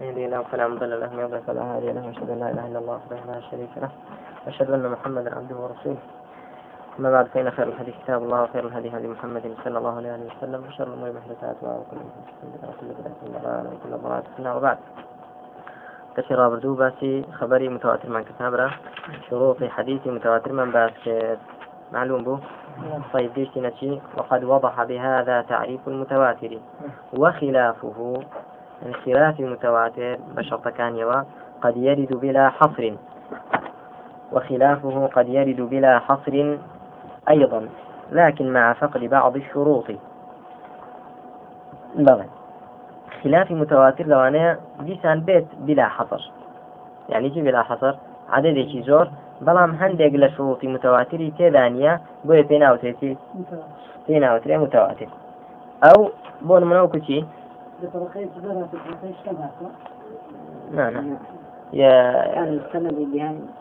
يهدي الله فلا مضل له ومن فلا هادي له وأشهد أن لا إله إلا الله وحده لا شريك له وأشهد أن محمدا عبده ورسوله. أما بعد فإن خير الحديث كتاب الله وخير الهدي هدي محمد صلى الله عليه وسلم وشر الأمور محدثاتها وكل محدثة وكل بدعة ضلالة وكل ضلالة في النار. وبعد كشي رابردو باسي خبري متواتر من كتابرة شروط حديث متواتر من باس معلوم بو؟ طيب ديش وقد وضح بهذا تعريف المتواتر. وخلافه من خلاف المتواتر بشرط كان يوا قد يرد بلا حصر. وخلافه قد يرد بلا حصر أيضا لكن مع فقد بعض الشروط. بغي خلاف متواتر لو أنا جيسان بيت بلا حصر. يعني جي بلا حصر؟ عددێکی زۆر بەڵام هەندێک لە شروطی متواتری تێدانە بۆیە پێ ناوتێتی پێ ناوترێ متواتر. ئەو بۆ منەوە کوچی؟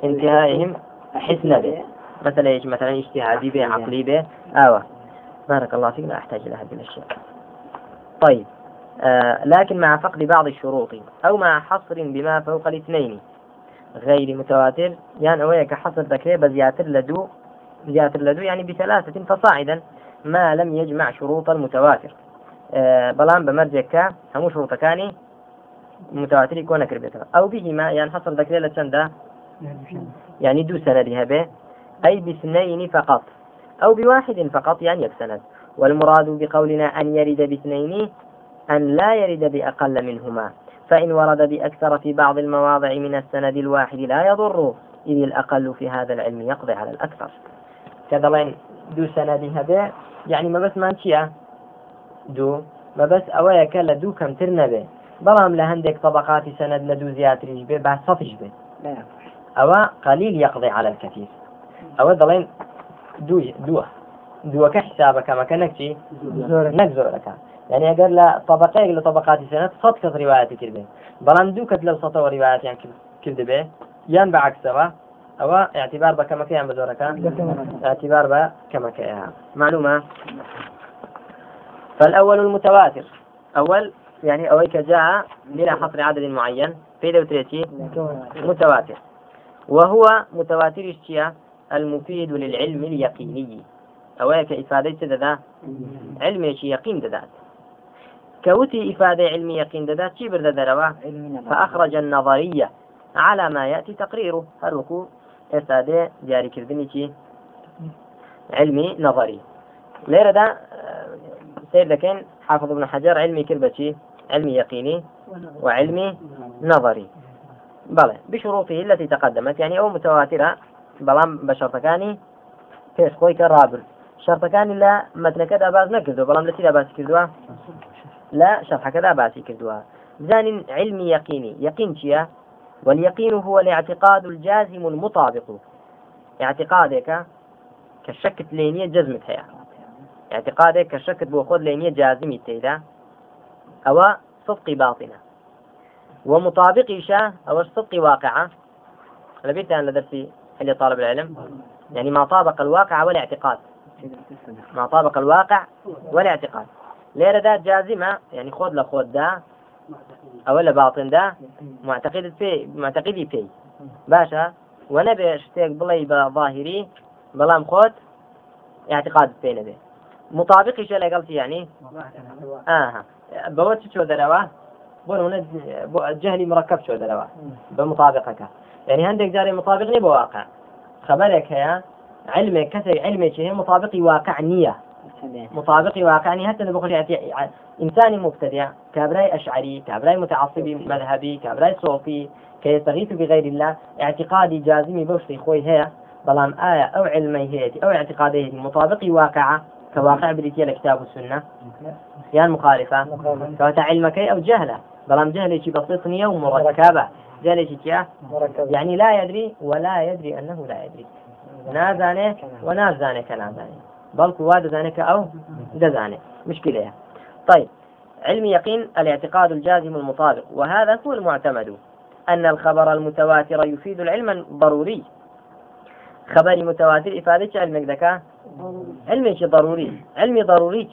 انتهائهم حسن به. مثلا إيش؟ مثلا اجتهادي به عقلي به. آوة بارك الله فيك لا أحتاج إلى هذه الأشياء. طيب. آه لكن مع فقد بعض الشروط أو مع حصر بما فوق الاثنين غير متواتر يعني أويك حصر ذكري بزياتر لدو زياتر لدو يعني بثلاثة فصاعدا ما لم يجمع شروط المتواتر. آه بلان بمرجك هم شروط كاني متواتر يكون كربتها أو بهما يعني حصر ذكري لتشندا يعني دو سندها به. أي باثنين فقط. أو بواحد فقط يعني يكسند والمراد بقولنا أن يرد باثنين أن لا يرد بأقل منهما. فإن ورد بأكثر في بعض المواضع من السند الواحد لا يضر إذ الأقل في هذا العلم يقضي على الأكثر. كذلين دو سندها به. يعني ما بس مانشيا دو ما بس أويك لدو كم ترنبه بەڵام لە هەندێک طبقاتی سەند لە دوو زیاتریش بێ با سەفش بێت ئەوە قلیل يقضي على الكثير ئەوە دەڵێن دووە. دووەکە حسابەکەمەکە نەکچی؟ نەک زۆرەکە يعني ئەگەر لە طبقەیەک لە طبقاتی سەنەت سەد کەس ڕواەتی کرد بێ بەڵام دوو کەس لەو سەتەوە ڕواەتیان کرد بێ. یان بە عکسەوە ئەوە اعتبار بە کەمەکەیان بە زۆرەکە. اعتبار بە کەمەکەیان معلومة فالأول المتواتر. أول يعني أويك جاء بلا حصر عدد معين في دوتريتي متواتر. وهو متواتر اشتيا المفيد للعلم اليقيني. أويك إفادة ذا علم يقين ذات كوتي إفادة علم يقين ذات شي برد فأخرج النظرية على ما يأتي تقريره. هروكو إفادة جاري كردني علمي نظري. ليرة سيد لكن حافظ ابن حجر علمي كربتي علمي يقيني وعلمي نظري. بلى بشروطه التي تقدمت يعني أو متواترة بە شەرتەکانی پێش خۆی کە ڕابر شەرتەکانی لە مەتنەکەدا باز نەکردو بەڵام لە چیدا باسی کردووە لە شەرحەکەدا باسی کردووە زانين علمي يقيني. يقين شيا؟ واليقين هو الاعتقاد الجازم المطابق. اعتقادك كشكت لينية جزمت هيا. اعتقادێک کە شەکت بۆ خۆت لێ نییە جازمی تێدا ئەوە صدقی باڵینە ومطابقیشە ئەوەش صدقی واقعە. لەبێتیان لە دەرسی هەلی طالب العلم يعني ما طابق الواقع والاعتقاد ما طابق الواقع والاعتقاد لێرە دا جازیمە یعنی خۆت لە خۆتدا ئەوە لە باڵتندا معتەقیدت پێ معتەقیدی پێی. باشە وە نەبێ شتێک بڵێ بە ظاهری بەڵام خۆت اعتقاد پێ نەبێت مطابق إيش اللي قلت يعني؟ آه. بوت شو دروا بون جهلي مركب شو دروا بمطابقك. يعني عندك جاري مطابق بواقع خبرك هي علمك كثر علمك هي مطابق واقع نية. مطابق واقع نية حتى نقول يعني إنسان مبتدع كابراي أشعري كابراي متعصبي مذهبي كابراي صوفي كيستغيث بغير الله اعتقادي جازمي بوشتي خوي هي بلام آية أو علمي هي أو اعتقادي مطابق واقعة كواقع بريتيا الكتاب والسنة. يعني مخالفة. كواتا علمك أو جهلة. بلام جهلة بسيط نية ومركبة. جالێکی يعني لا يدري ولا يدري أنه لا يدري. نازانێ ونازانێ کە نازانێ بەڵکو وا دەزانێت کە ئەو دەزانێت مشكلة طيب. علم يقين الاعتقاد الجازم المطابق. وهذا هو المعتمد. أن الخبر المتواتر يفيد العلم الضروري. خبر متواتر إفادة علمك ذكاء. علمك ضروري. علمي ضروري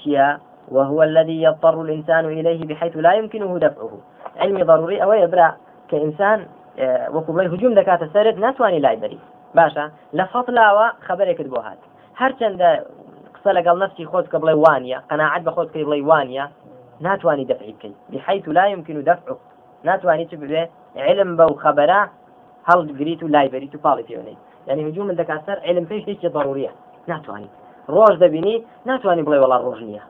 وهو الذي يضطر الإنسان إليه بحيث لا يمكنه دفعه. علمي ضروري أو يبرع كإنسان آه، وەکو هجوم دەکاتە سرت ناتوانانی لای بەری باشە لە فەڵاوە خبرێکت بۆ هات هەرچەندە قسە لەگەڵ نفسی خۆت کە بڵێ وانە قەنەعەت بە خۆت کەی بڵێ وانە ناتوانانی لا يمكن دفعه. ناتوانانی چ ببێ علم بەو خبرە هەڵگریت و لای بەریت و پاڵی پێونەی يعني هجوم سەر علم پێش شتێکی ضرورية ناتوانانی ڕۆژ دەبینی ناتوانانی بڵێ وڵا ڕۆژ نییە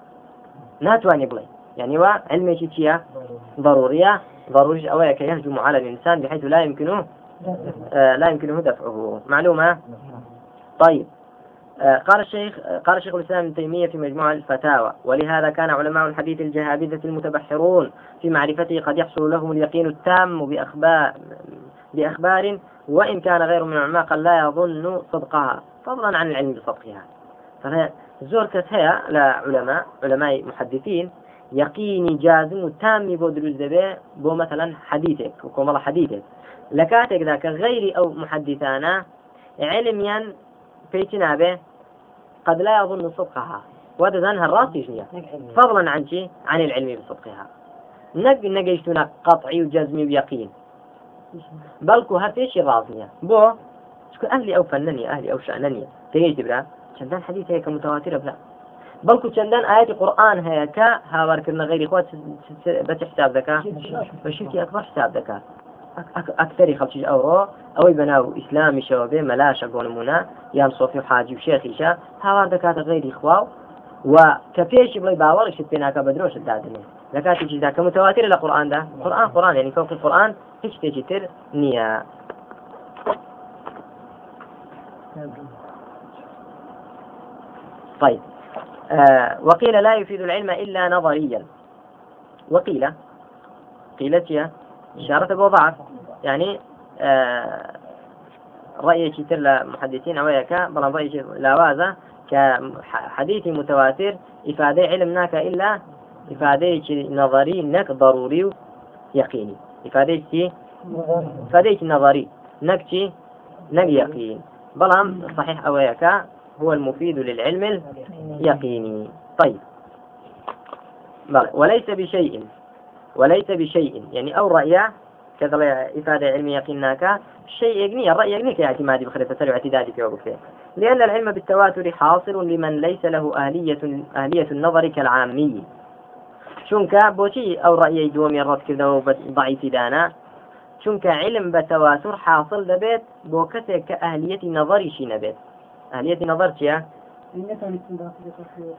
بڵێ. يعني وا علمێکی چییە؟ ضرورية. ضروري أولا كي يهجم على الإنسان بحيث لا يمكنه آه لا يمكنه دفعه. معلومة؟ طيب. آه قال الشيخ قال الشيخ الإسلام ابن تيمية في مجموع الفتاوى. ولهذا كان علماء الحديث الجهابذة المتبحرون في معرفته قد يحصل لهم اليقين التام بأخبار بأخبار وإن كان غير من العلماء قد لا يظن صدقها. فضلا عن العلم بصدقها فهي زور هي لعلماء علماء محدثين يقيني جازم تام بۆ دروست دەبێ بۆ مثلا حديثك و کۆمەڵە حەدیثێک لە کاتێکدا کە غەیری ئەو محەدیثانە علمیان پێیتی نابێ قد لا يظن صدقها. ودەزان هەڕاستیش نییە فضلا عن شي عن العلم بصدقها نەک نەگەیشتونە قطعی و جەزمی و یقین بەڵکو هەر بۆ ئەهلی ئەو فەننی ئەهلی ئەو شانە تيجي برا چەندان حديث هيك متواترة بلا. بەڵکو چەندان ئاەتی قورآن هەیە کە هاوارکردنە غیری خۆ بە حساب دەکات بە شوکی ئەکبەر حساب دەکات ئەکتەری خەڵکی ئەوڕۆ ئەوەی بەناو ئیسلامیشەوە بێ مەلاشە بۆ نمونە یان سۆفی و حاجی و شێخیشە هاوار دەکاتە غیری خواو و کە پێشی بڵی باوەڕیشت پێ ناکە بە درۆشت دادنێ لە کاتێکیدا کە متواتر لە قورآاندا قورآن قورآن ینی فوقی قورآن هیچ شتێکی تر نییە طيب. آه وقيل لا يفيد العلم إلا نظريا. وقيل قيلت إشارة بوضعف يعني آه رأي كتير لمحدثين أو يكا بل رأي لاوازة كحديث متواتر إفادة علمناك إلا إفادة نظري نك ضروري يقيني. إفادة نظري نك نك يقين بلام صحيح أو يكا هو المفيد للعلم اليقيني. طيب. وليس بشيء وليس بشيء. يعني أو رأي كذا إفادة علم يقيناك شيء يقني الرأي يقني كاعتمادي بخير تسلع اعتدادي في وقفه لأن العلم بالتواتر حاصل لمن ليس له أهلية أهلية النظر كالعامي. شونك بوشي أو رأي دومي الرد كذا ضعيف دانا. شونك علم بتواتر حاصل لبيت بوكتك كأهلية نظري شي نبيت أهلية نظر يا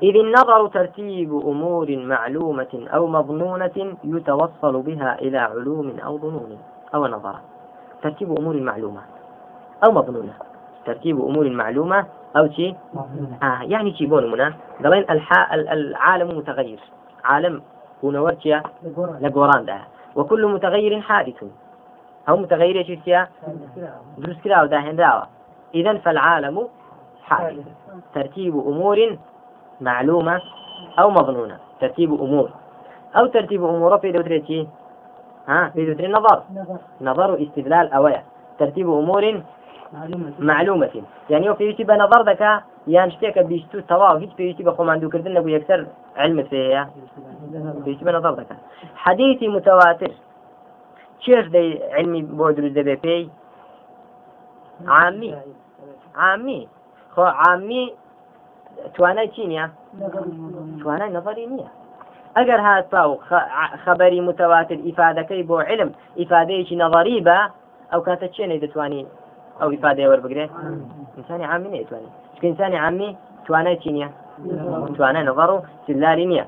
إذ النظر ترتيب أمور معلومة أو مظنونة يتوصل بها إلى علوم أو ظنون أو نظر. ترتيب أمور معلومة أو مظنونة. ترتيب أمور معلومة أو شيء آه يعني شيء بون منا قالين الح... العالم متغير. عالم هنا ورشيا لقوران ده. وكل متغير حادث. متغير شيء دروس كلا وداهن إذا فالعالم حادث ترتيب أمور معلومة أو مظنونة. ترتيب أمور. أو ترتيب أمور في دوتريتي ها في دوتري نظر نظر استدلال أويا. ترتيب أمور معلومة. يعني في يتبع نظر ذكا يان شتێکە بیست و تەواو هیچ پێویستی بە خۆماندووکردن نەبوو یەکسەر علمت فيها. پێویستی بە نظر دەکات حديثي متواتر. چێش دەی علمی بۆ دروست دەبێ پێی؟ عامی. عامی. خۆ عامی توانای چی نییە؟ توانای نظری نییە. ئەگەر هات و خبری متواتر ئیفادەکەی بۆ علم ئیفادەیەکی نظری بە ئەو کاتە چێنەی دەتوانی ئەو ئیفادەیە وەربگرێت ئینسانی عامی نێتوانانی ئینسانی عامی توانای چی نییە؟ توانای نظر و سلاری نییە.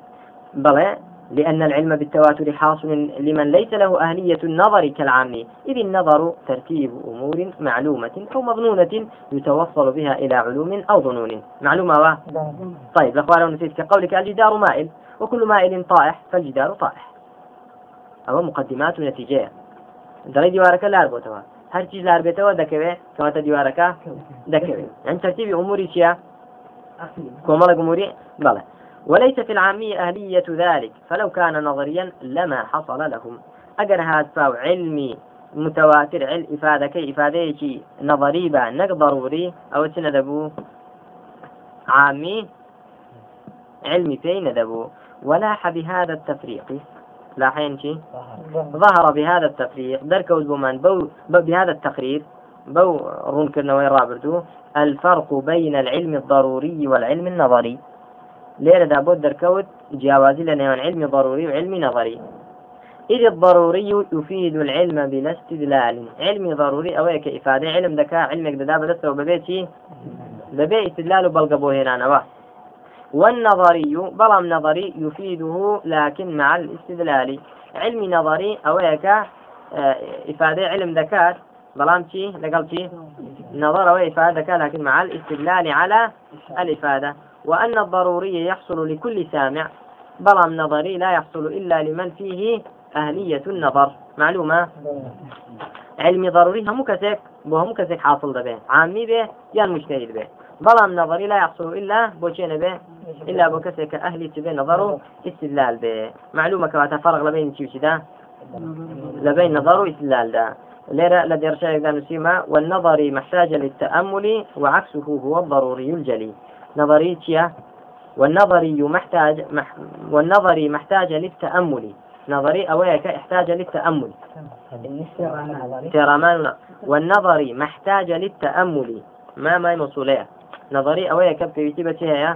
بەڵێ لأن العلم بالتواتر حاصل لمن ليس له أهلية النظر كالعام. إذ النظر ترتيب أمور معلومة أو مظنونة يتوصل بها إلى علوم أو ظنون. معلومة و... طيب الأخوان نسيت كقولك الجدار مائل وكل مائل طائح فالجدار طائح. ئەو مقدمات ونتيجة دەڵێ دیوارەکە لار بۆتەوە هەرچی لار بێتەوە دەکەوێت کەواتە دیوارەکە دەکەوێت ئەم ترتیبی ئوموری چییە کۆمەڵە گموری بەڵێ وليس في العامية أهلية ذلك. فلو كان نظريا لما حصل لهم. أجر هذا فاو علمي متواتر علم إفادة كي إفادة نظري با نك ضروري أو تندبو عامي علمي في ندبو. ولاح بهذا التفريق. لا حين شي؟ ظهر بهذا التفريق. دركوز بومان بو بهذا التقرير. بو رون كرنا وين رابرتو. الفرق بين العلم الضروري والعلم النظري. ليرة دابود دركوت جوازي لنا علم ضروري وعلم نظري. إذ الضروري يفيد العلم بلا استدلال علمي ضروري أو كإفادة علم ذكاء علمك دابا لسه وببيتي ببيت استدلال بلقبو هنا نواه والنظري بلام نظري يفيده لكن مع الاستدلال. علم نظري أو آه، إفادة. علم ذكاء بلام شي لقل نظر وإفادة ذكاء لكن مع الاستدلال على الإفادة. وأن الضروري يحصل لكل سامع. بلام نظري لا يحصل إلا لمن فيه أهلية النظر. معلومة؟ علمي ضروري هم كسك بو هم كسك حاصل به عامي به يا مجتهد به بلام نظري لا يحصل إلا بوشين به إلا بو كسك أهلي تبي نظره استدلال به معلومة كما فرق لبين شي ده لبين نظر واستدلال ده ليرة لدي رشاية نسيما والنظري محتاج للتأمل وعكسه هو الضروري الجلي. نظري والنظري محتاج مح والنظري محتاج للتأمل. نظري أويك احتاج للتأمل. تيرامان والنظري محتاج للتأمل. ما ما موصولية نظري أويك بكتيبة هي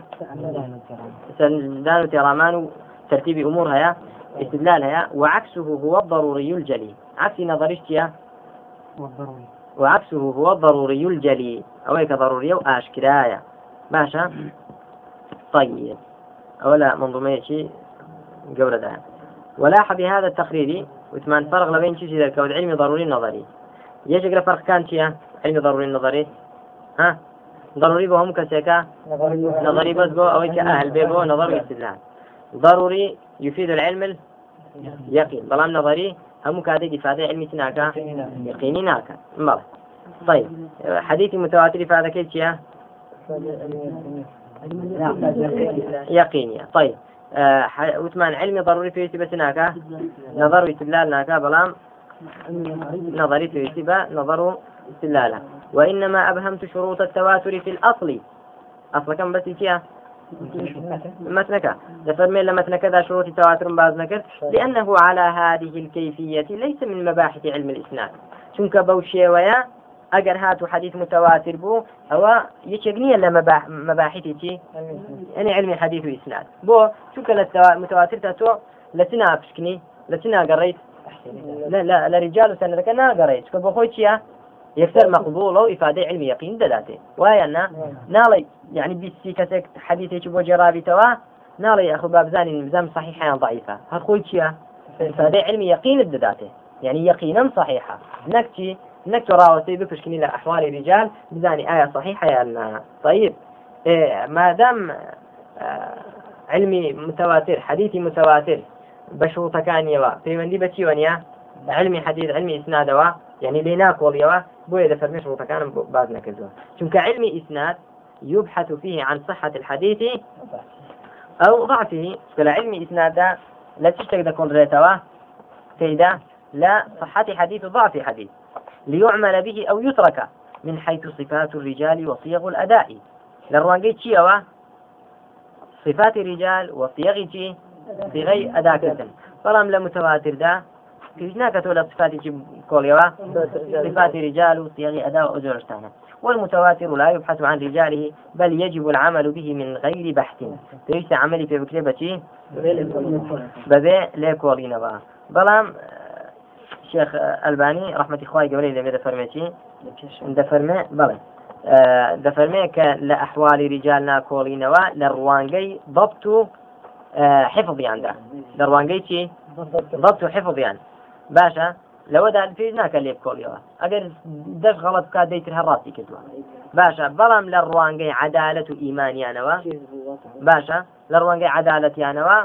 سندان تيرامان ترتيب أمورها استدلالها وعكسه هو الضروري الجلي. عكس نظريتها وعكسه هو الضروري الجلي. أويك ضروري وآشكرايا باشا. طيب. أولا منظومية شيء قولة ده ولاح بهذا التقرير وثمان فرق بين شيء ذلك والعلم ضروري نظري يجي فرق كان شيء؟ علم ضروري نظري ها؟ ضروري بهم كسيكا نظري بس بو أو أهل بيبو نظري استدلال ضروري يفيد العلم اليقين. ظلام نظري هم كادي إفادة علمي تناكا يقيني ناكا. طيب. حديث متواتر في هذا كيف يقينية طيب. آه وثمان علمي ضروري في بس ناكا نظر استدلال ناكا بلام. نظري في يتبع نظر استدلالا وإنما أبهمت شروط التواتر في الأصل. أصل كم بس فيها متنك لفرمي لما متنك ذا شروط التواتر بعض نكر لأنه على هذه الكيفية ليس من مباحث علم الإسناد. شنك بوشي ويا ئەگەر هاتو حديث متواتر بوو ئەوە یەکێک نییە لە مەباحیتی چی ئەنی علمی حديث و ئیسناد بۆ چونکە لە متواتر تا تۆ لە چ ناپشکنی لە چ ناگەڕیت لە ریجال و سەنەکە ناگەڕیت چکە بۆ خۆی چییە یەکسەر مەقبول و ئیفادەی علمی یقین دەداتێ وایە نا ناڵی يعني بیستی کەسێک حدیثێکی بۆ جێرابیتەوە ناڵی ئەخ بابزانین بزەم صحیحیان ضعیفە هەر خۆی چییە ئیفادەی علمی یقینت دەداتێ يعني يقينا صحيحة. نكتي نك راوتي بفشكني لأحوال الرجال بزاني آية صحيحة يا طيب. إيه ما دام آه علمي متواتر حديثي متواتر بشروط كان يوا في وندي بتي ونيا علمي حديث علمي إسناد يعني ليناك وليوا بو إذا فرمي شروط كان بعد نكزوا شنك علمي إسناد يبحث فيه عن صحة الحديث أو ضعفه. فلا علمي إسناد لا تشتغل كل ريتوا كيدا لا صحة حديث ضعف حديث. ليعمل به أو يترك من حيث صفات الرجال وصيغ الأداء. للرواقي تشيوا صفات الرجال وصيغ تشي صيغي أداء كتن. فلام لمتواتر دا. كيجناك تولى صفات كوليوا صفات رجال وصيغ أداء وأجرشتانا والمتواتر لا يبحث عن رجاله بل يجب العمل به من غير بحث. ليس عملي في بكتبة ببيع ليكولينا بلام شيخ الباني رحمة إخوائي قبلي لبير فرمتي دفرمي بلى دفرمي لأحوال رجالنا كولينوا لروانجي ضبط حفظي عنده لروانجي تي ضبط حفظي عنده باشا لەوە داپێ ناکە لێ بکۆڵیەوە ئەگەر دەش غەڵت بک دەیتر هەڕاستی کردووە. باشە بەڵام لە ڕوانگەی عدالەت و ئیمانیانەوە. باشە لە ڕوانگەی عدالەتیانەوە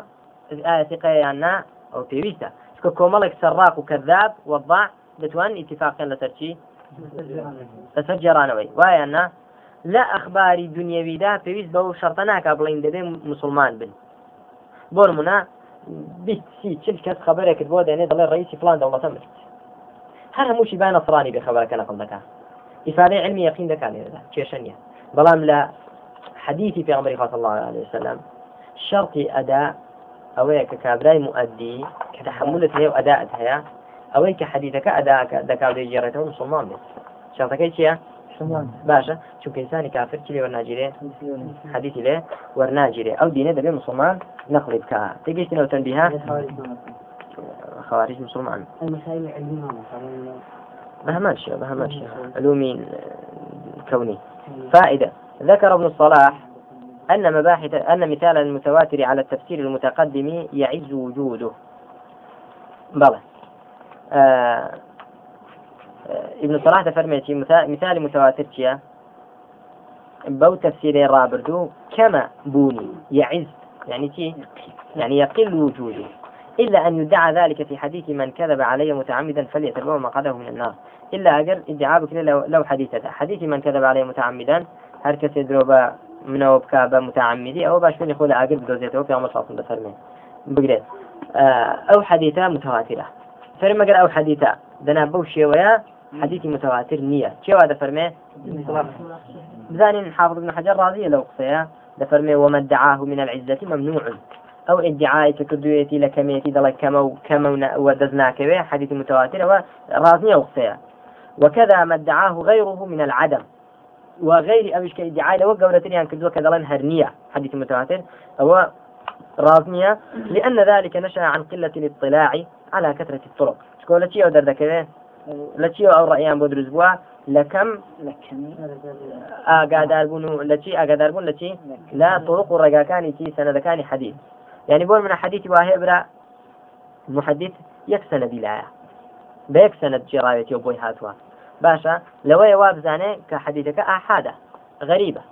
ئاەتیقەیان نا ئەو پێویستە. کە کۆمەڵێک سەرڕاق و کەذاب وەضاع دەتوان ئیتفاقیان لەسەر چی؟ لەسەر جێرانەوەی. وایە نا لە ئەخباری دنیاویدا پێویست بەو شەرتە ناکا بڵین دەبێ مسلمان بن. بۆ نمونە بیستی چل کەس خبرێکت بۆ دێنێ دەڵێ ڕئیسی فلان دەوڵەتە مرد. هەر هەمووشی با نەسرانی بێ خبرەکە نەقل دەکا. ئیفادەی علمی یقین دەکات لێرەدا کێشە نیە بەڵام لە حديث في عمر صلى الله عليه وسلم شرط أداء ئەوەیە کە کابرای مؤدی کە تحملت هەیە و ئەداءت هەیە ئەوەی کە حەدیثەکە ئەداکە دەکاو دەیگێڕێتەوە مسلمان. بێت شرطەکەی چییە؟ باشە چونکە ئینسانی کافر چی لێ وەرناگیرێ حەدیثی لێ وەرناگیرێ ئەو دینە دەبێ مسلمان نەقڵی بکە تێگەیشتنەوە تەنبیها خوارج مسلمان. بهمان شيء بهمان شيء علومي كوني. فائدة. ذكر ابن الصلاح أن مباحث أن مثال المتواتر على التفسير المتقدم يعز وجوده. بەڵێ. آه آه ابن صلاح دەفەرمێتێ مثال متواتر تيا بو تفسير ڕابردوو کەمە بوونی يعز. يعني تي يعني يقل وجوده. إلا أن يدعى ذلك في حديث من كذب علي متعمدا فليتبوأ مقعده من النار. إلا أجر ادعاء لو, لو حديثة حديث من كذب علي متعمدا هر كسي دروبا منەوە بکە بە متعمدی ئەوە باش پێنی خۆ لە ئاگر بدۆزێتەوە پێ ساڵ دەفەرمێ بگرێت. ئەو حەدیتە متواترە. فەرمەگەر ئەو حەدیتە دەنا بەو شێوەیە حديث متواتر نية شو هذا فرمي بزانين حافظ ابن حجر راضية لو قصيا دفرمي وما ادعاه من العزة ممنوع. أو ادعاء تكدويتي لكميتي دلك كمو كمو ودزناك به حديث متواتر ورازنية وقصيا وكذا ما ادعاه غيره من العدم. وغير أبيش كادعاء لو قولتني عن كدوة كذلك هرنية. حديث متواتر. هو رازنية لأن ذلك نشأ عن قلة الاطلاع على كثرة الطرق. شكون شيء أو دردك لە چی ئەو ڕیان بۆ دروست بووە لە کەم ئاگادار بوون و لە چی ئاگادار بوون لە چی لە طرق و ڕێگاکانی چی سەنەدەکانی حەدید يعني بۆ منە حەدیثی وهەیە برا محدث یەک سەنەدی لایە بە یەک سەنەد جێڕاوێتی و بۆی هاتووە باشە لەوەیە وا بزانێ کە حەدیثەکە ئاحادە غەریبە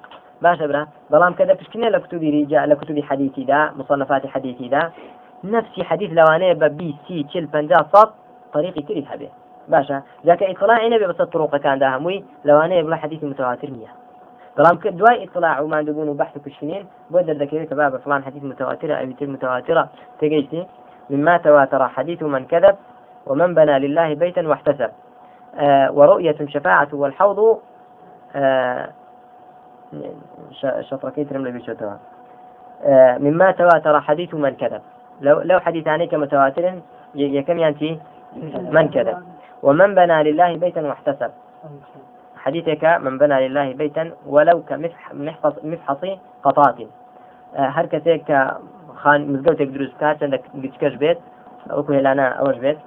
باشە برا بەڵام کە دەپشکنێ لە کتوبی ریجا لە کتوبی حەدیثیدا مصنفاتی حەدیثیدا نفسی حەدیث لەوانەیە بە بی سی چل پنج سەد طريقي تري هەبێ باشە جاکە ئیطلاعی نەبێ بەسە طرقەکاندا هەمووی لەوانەیە بڵە حەدیثی متواتر نییە بەڵام کە دوای ئیطلاع و مادەبوون و بحث كشنين بۆ دەردەکەوێت کە بابە فلان حديث متواترة أو تر متواترة. تجيتي مما تواتر حديث من كذب ومن بنى لله بيتا واحتسب. ورؤية شفاعة والحوض آه شطركي ترم لبي آه مما تواتر حديث من كذب. لو لو حديث عنيك متواتر يكم ينتي من كذب. ومن بنى لله بيتا واحتسب. حديثك من بنى لله بيتا ولو كمفحص مفحصي قطات آه، هر خان مزقوتك دروس كات عندك بيتكش بيت أو كهلانا أوش بيت.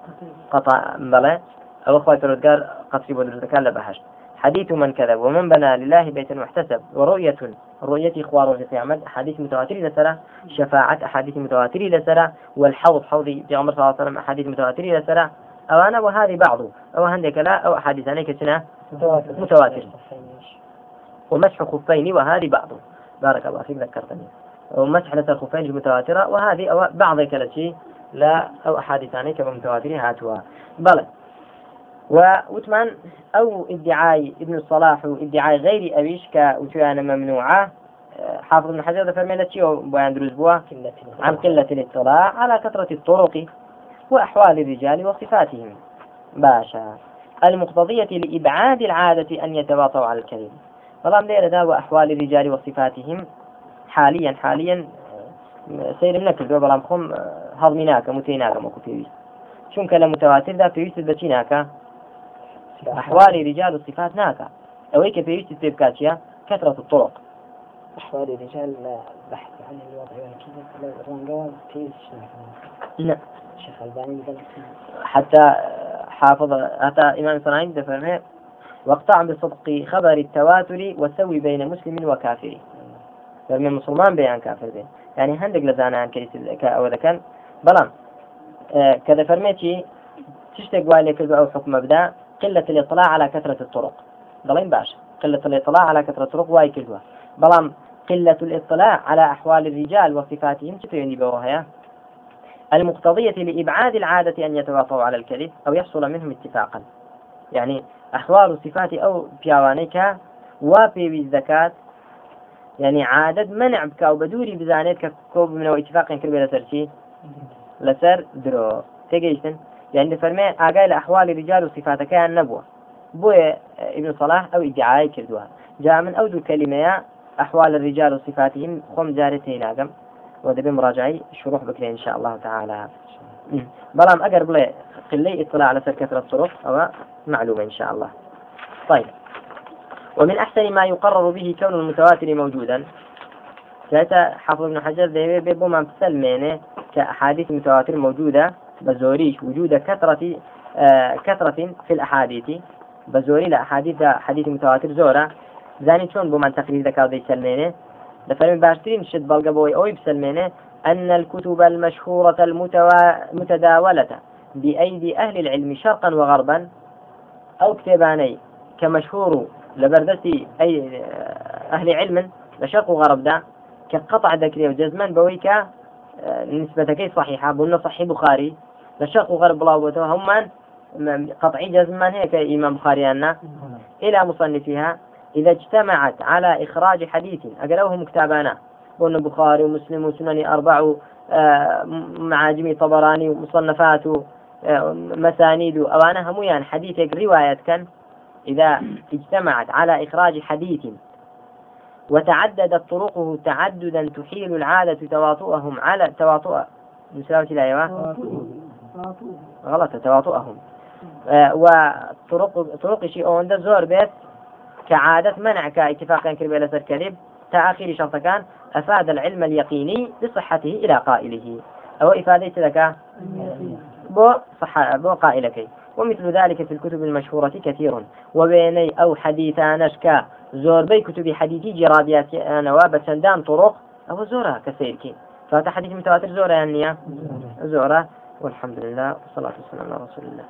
قطع بلا أو أخوة الرجال قصري بدرس كان لبحش حديث من كذب ومن بنى لله بيتا واحتسب ورؤية رؤية إخوار في قيامة أحاديث متواترة لسرة شفاعة أحاديث متواترة لسرة والحوض حوضي في عمر صلى الله عليه وسلم أحاديث متواترة لسرة. أو أنا وهذه بعض أو عندك لا أو أحاديث عليك سنة متواتر. ومسح خفين وهذه بعض. بارك الله فيك ذكرتني. ومسح لسر خفين متواترة وهذه أو بعض كالتي لا أو أحاديث عليك متواترة هاتوا. بلى. وثمان أو إدعاء ابن الصلاح وادعاء غير أبيش كوتيانا ممنوعة. حافظ ابن حجر فرمينا شيء بيان دروز بوا. عن قلة الاطلاع على كثرة الطرق وأحوال الرجال وصفاتهم باشا. المقتضية لإبعاد العادة أن يتواطوا على الكذب طالما ليرة دا وأحوال الرجال وصفاتهم حاليا حاليا سير منك الدور بلام خم هضمناك متيناك ما كنت شون كلام متواتر دا بيوست بچيناك أحوال الرجال وصفات ناكا. أويك بيوست تبكاتيا كثرة الطرق. أحوال الرجال بحث عن الوضع والكذب لا لا الشيخ. ألباني حتى حافظ حتى إمام صنعاني دفرمه واقطع بصدق خبر التواتر وسوي بين مسلم وكافر. فرمي مسلمان بيان كافر بين يعني هندق لزانا عن كيس أو كان بلان. آه كذا فرميتي تشتق والي أو حكم مبدأ. قلة الإطلاع على كثرة الطرق. بلين باش. قلة الإطلاع على كثرة الطرق واي كذبة بلان قلة الإطلاع على أحوال الرجال وصفاتهم تفيني بوهيا المقتضية لإبعاد العادة أن يتواطوا على الكذب أو يحصل منهم اتفاقا. يعني أحوال صفات أو بيوانيك وفي بالزكاة. يعني عادة منع بك أو بدوري بزانيت كوب من اتفاق كربي لسر لسر درو. تيجيشن يعني فرمي أقايل أحوال الرجال وصفات كان نبوة بويا ابن صلاح أو ادعاء كردوها. جاء من أود كلمة أحوال الرجال وصفاتهم خم جارتين ناقم. ودبي مراجعي شروح بكري إن شاء الله تعالى. بلام أقرب لي قلي اطلاع على كثرة الطرق أو معلومة إن شاء الله. طيب. ومن أحسن ما يقرر به كون المتواتر موجودا. ساعتها حافظ ابن حجر ذي بيبو ما بسلمينه كأحاديث متواتر موجودة. بزوريش وجود كثرة آه كثرة في الأحاديث. بزوري لأحاديث حديث متواتر زورة. زاني شون بو من تقرير ذكر ذي سلمينه؟ لفرم باشترين شد بلغة بوي أوي بسلمينه. أن الكتب المشهورة المتداولة بأيدي أهل العلم شرقا وغربا أو كتاباني كمشهور لبردتي أي أهل علم لشرق وغرب دا كقطع ذكري نسبة كي صحيحة. بنا صحيح بخاري. لشرق وغرب بلاوته هم قطعي جزمان هيك إمام بخاري أنا إلى مصنفها إذا اجتمعت على إخراج حديث أقلوهم كتابانا قلنا بخاري ومسلم وسنن أربع آه، معاجم طبراني ومصنفات آه، مسانيد. أوانا هميان يعني حديثك رواية كان. إذا اجتمعت على إخراج حديث وتعددت طرقه تعددا تحيل العادة تواطؤهم على تواطؤ مساوة الآية غلط تواطؤهم. آه وطرق طرق شيء عند زور بيت كعادة منع كاتفاقا كربي لسر كذب. تأخير شرط كان أفاد العلم اليقيني بصحته إلى قائله. أو إفادة لك بو صح بو قائلك. ومثل ذلك في الكتب المشهورة كثير. وبيني أو حديثانش زور بي كتب حديثي جرابيات أنا بسندان طرق أو زورة كسيركي فهذا حديث متواتر زورة يعني؟ زورة. والحمد لله والصلاة والسلام على رسول الله.